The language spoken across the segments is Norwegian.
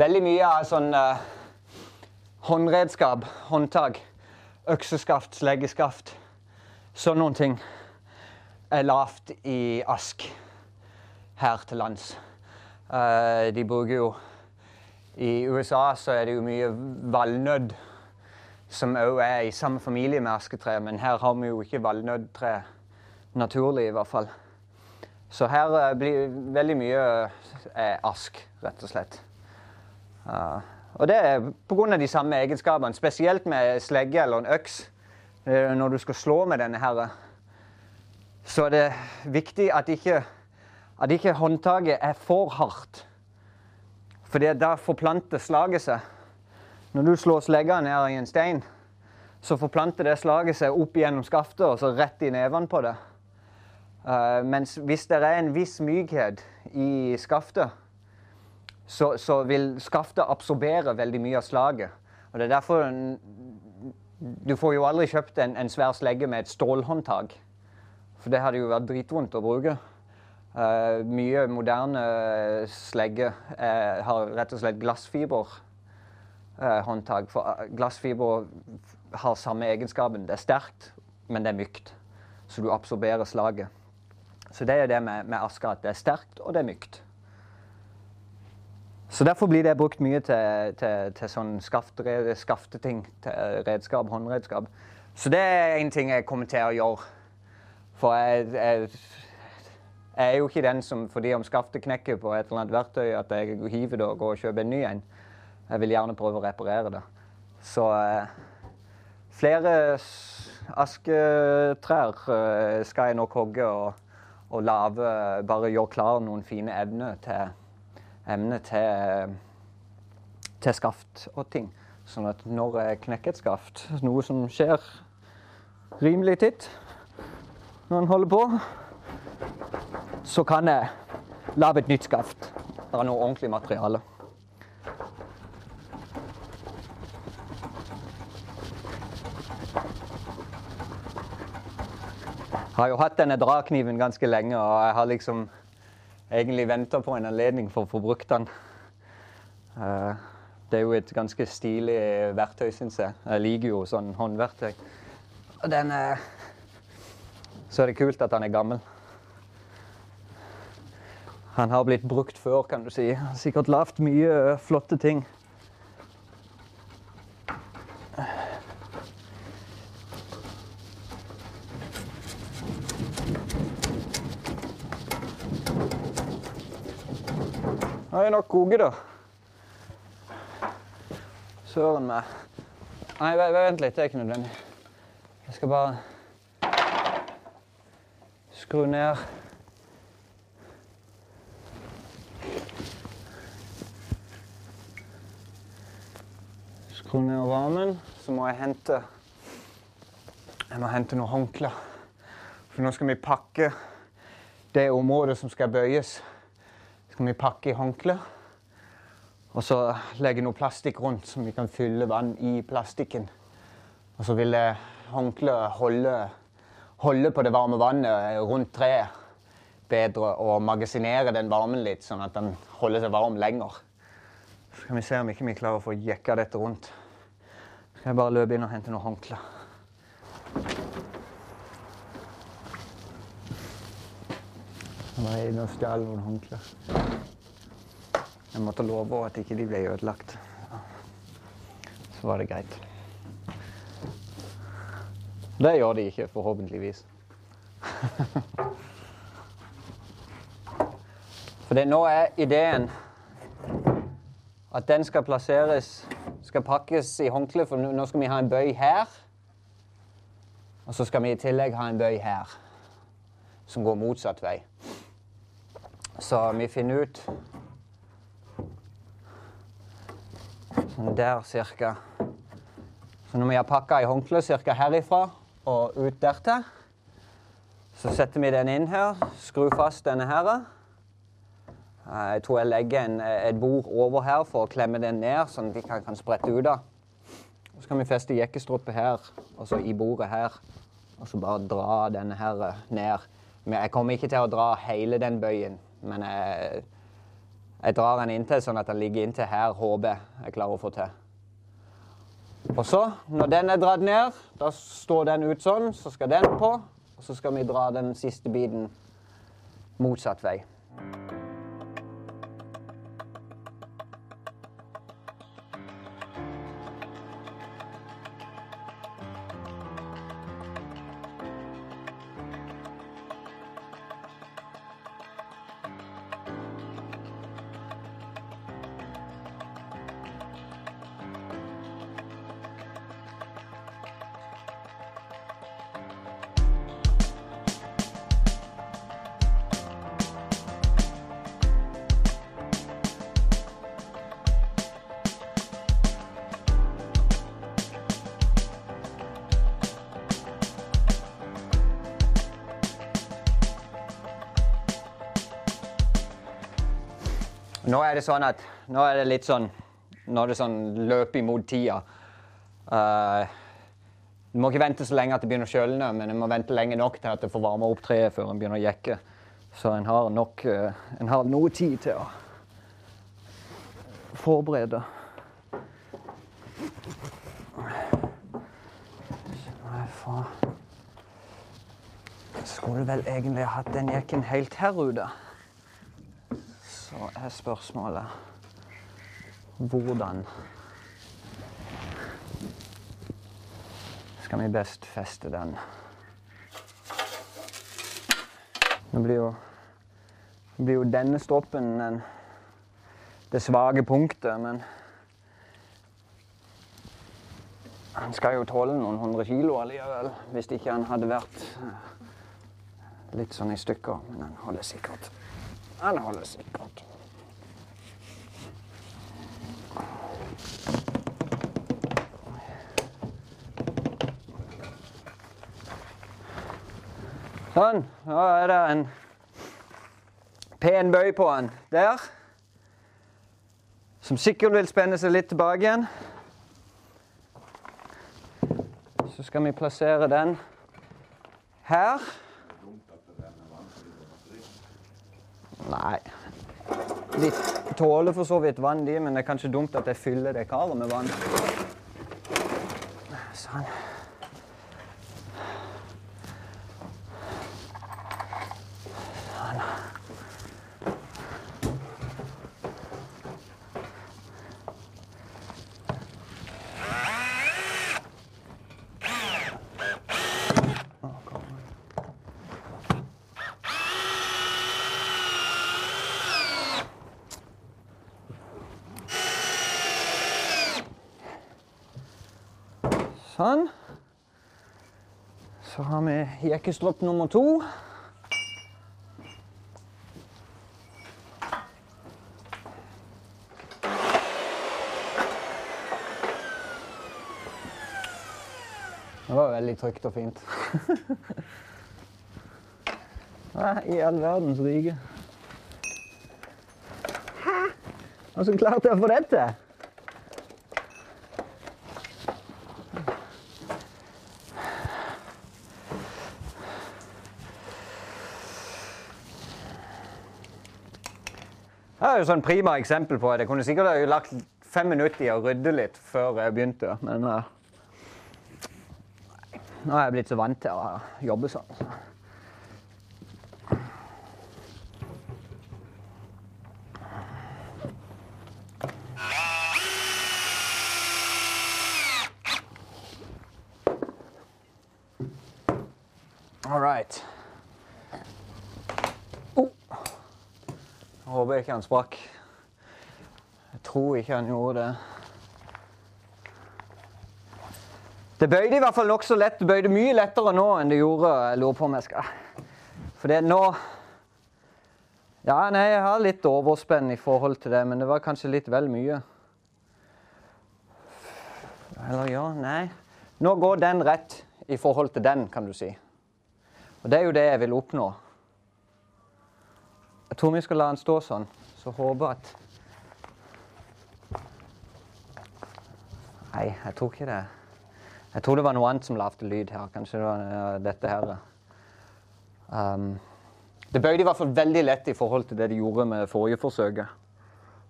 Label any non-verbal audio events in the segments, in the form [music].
Veldig mye av sånn uh, håndredskap, håndtak, økseskaft, sleggeskaft, sånn noen ting er lavt i ask her til lands. Uh, de bruker jo I USA så er det jo mye valnødd som òg er i samme familie med asketre, men her har vi jo ikke valnøddtre naturlig, i hvert fall. Så her eh, blir veldig mye ask, rett og slett. Og det er pga. de samme egenskapene, spesielt med slegge eller en øks. Uh, når du skal slå med denne her, så er det viktig at ikke, at ikke håndtaket er for hardt. For da forplanter slaget seg. Når du slår slegga ned i en stein, så forplanter det slaget seg opp gjennom skaftet og så rett i nevene på det. Uh, mens hvis det er en viss mykhet i skaftet, så, så, vil skaftet absorbere veldig mye av slaget. Og det er derfor Du får jo aldri kjøpt en, en svær slegge med et stålhåndtak. For det hadde jo vært dritvondt å bruke. Uh, mye moderne slegger uh, har rett og slett glassfiberhåndtak. Uh, for glassfiber har samme egenskapen. Det er sterkt, men det er mykt. Så du absorberer slaget. Så det er det med, med aska, at det er sterkt og det er mykt. Så Derfor blir det brukt mye til, til, til sånn skafteting. Til redskap, håndredskap. Så det er en ting jeg kommer til å gjøre. For jeg, jeg, jeg er jo ikke den som fordi om skaftet knekker på et eller annet verktøy, at jeg hiver det og går og kjøper en ny en. Jeg vil gjerne prøve å reparere det. Så eh, flere asketrær eh, skal jeg nok hogge og, og lage Bare gjøre klar noen fine evner til, emner til, til skaft og ting. Sånn at når jeg knekker et skaft, noe som skjer rimelig titt når en holder på, så kan jeg lage et nytt skaft. Det er noe ordentlig materiale. Jeg har jo hatt denne drakniven ganske lenge, og jeg har liksom egentlig venta på en anledning for å få brukt den. Eh, det er jo et ganske stilig verktøy, syns jeg. Jeg liker jo sånn håndverktøy. Den er Så er det kult at han er gammel. Han har blitt brukt før, kan du si. Sikkert lagd mye flotte ting. Nå er nok koke, da. Søren meg. Nei, vent litt. Det er ikke nødvendig. Jeg skal bare skru ned Skru ned varmen. Så må jeg hente Jeg må hente noen håndklær. For nå skal vi pakke det området som skal bøyes skal vi pakke i håndkle. Og så legge noe plastikk rundt, så vi kan fylle vann i plastikken. Og så vil håndkleet holde, holde på det varme vannet rundt treet bedre og magasinere den varmen litt, sånn at den holder seg varm lenger. Så skal vi se om ikke vi klarer å få jekka dette rundt. Så skal jeg bare løpe inn og hente noen håndklær. Inne og stjal noen håndklær. Jeg måtte love at ikke de ble ødelagt. Så var det greit. Det gjør de ikke, forhåpentligvis. [laughs] For nå er ideen at den skal plasseres Skal pakkes i håndkle, for nå skal vi ha en bøy her. Og så skal vi i tillegg ha en bøy her, som går motsatt vei. Så vi finner ut Sånn der cirka. Så når vi har pakka i håndkleet cirka herifra og ut dertil, så setter vi den inn her, skrur fast denne her. Eh, jeg tror jeg legger en, et bord over her for å klemme den ned, sånn at de kan, kan sprette ut av. Så kan vi feste jekkestruppe her, og så i bordet her. Og så bare dra denne her ned. Men jeg kommer ikke til å dra hele den bøyen, men jeg, Jeg drar den inntil sånn at den ligger inntil her, håper jeg klarer å få til. Og så, når den er dratt ned, da står den ut sånn, så skal den på. Og så skal vi dra den siste biten motsatt vei. Nå er det sånn at Nå er det litt sånn Nå er det sånn løp imot tida. Uh, du må ikke vente så lenge at det begynner å kjølne, men en må vente lenge nok til at det får varme opp treet før en begynner å jekke. Så en har nok uh, En har noe tid til å forberede. Skulle vel egentlig hatt den jekken helt her ute. Så er spørsmålet hvordan skal vi best feste den? Nå blir jo, blir jo denne stroppen den, det svake punktet, men han skal jo tåle noen hundre kilo allikevel, hvis ikke han hadde vært litt sånn i stykker. Men han holder sikkert. Han holder sikkert. Sånn. Nå er det en pen bøy på den der. Som sikkert vil spenne seg litt tilbake igjen. Så skal vi plassere den her. Nei. De tåler for så vidt vann, de, men det er kanskje dumt at jeg fyller det karet med vann. Sånn. Sånn. Så har vi jekkestropp nummer to. Det var veldig trygt og fint. [laughs] Hva i all verdens rike? Hvordan klarte jeg å få det til? Det er jo sånn prima eksempel på det. Jeg kunne sikkert lagt fem minutter i å rydde litt før jeg begynte, men uh, nå er jeg blitt så vant til å jobbe sånn. Så. All right. Oh. Jeg håper ikke han sprakk. Jeg tror ikke han gjorde det. Det bøyde i hvert fall nokså lett. Det bøyde mye lettere nå enn det gjorde. Jeg lurer på om jeg skal For nå Ja, nei, jeg har litt overspenn i forhold til det, men det var kanskje litt vel mye. Eller ja, nei. Nå går den rett i forhold til den, kan du si. Og det er jo det jeg vil oppnå. Jeg tror vi skal la den stå sånn, så håper at Nei, jeg tror ikke det. Jeg tror det var noe annet som lagde lyd her. Kanskje det var dette her. Um, det bøyde i hvert fall veldig lett i forhold til det de gjorde med forrige forsøket.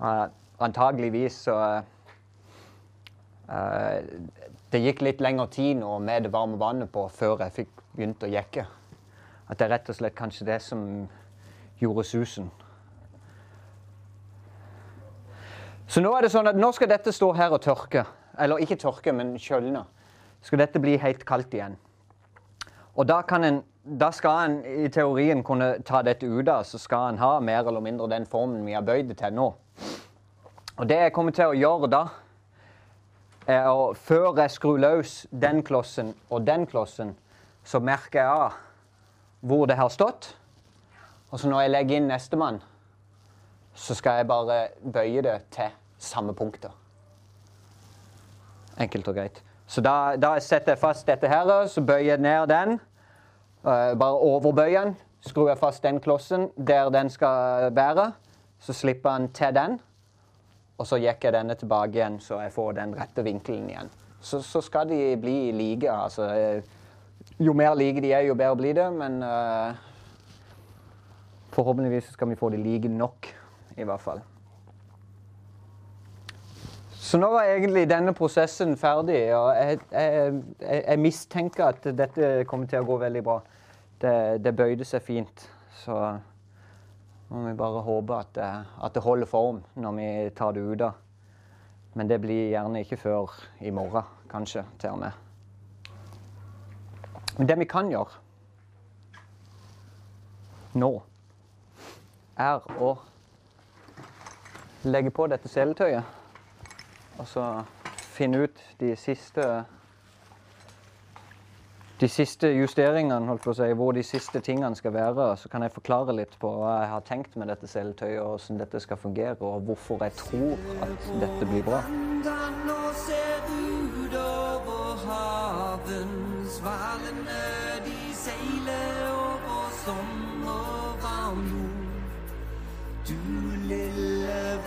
Uh, antageligvis så uh, Det gikk litt lengre tid nå med det varme vannet på før jeg fikk begynt å jekke. At det er rett og slett kanskje det som gjorde susen. Så nå er det sånn at nå skal dette stå her og tørke. Eller ikke tørke, men kjølne. Skal dette bli helt kaldt igjen. Og da, en, da skal en i teorien kunne ta dette ut av, så skal en ha mer eller mindre den formen vi har bøyd det til nå. Og det jeg kommer til å gjøre da, er å før jeg skrur løs den klossen og den klossen, så merker jeg av hvor det har stått. Og så når jeg legger inn nestemann, så skal jeg bare bøye det til samme punkter. Enkelt og greit. Så da, da setter jeg fast dette her, så bøyer jeg ned den. Uh, bare overbøyer den. Skrur jeg fast den klossen der den skal være. Så slipper den til den. Og så jekker jeg denne tilbake igjen, så jeg får den rette vinkelen igjen. Så, så skal de bli like. Altså, eh, jo mer like de er, jo bedre blir det. Men uh, forhåpentligvis skal vi få de like nok, i hvert fall. Så nå var egentlig denne prosessen ferdig, og jeg, jeg, jeg, mistenker at dette kommer til å gå veldig bra. Det, det bøyde seg fint, så må vi bare håpe at det, at det holder form når vi tar det ut av. Men det blir gjerne ikke før i morgen, kanskje, til og med. Men det vi kan gjøre nå, er å legge på dette seletøyet. Og så finne ut de siste de siste justeringene, holdt på å si, hvor de siste tingene skal være. Så kan jeg forklare litt på hva jeg har tenkt med dette seletøyet, og hvordan dette skal fungere, og hvorfor jeg tror at dette blir bra. Svalene de seiler over jord. Do little of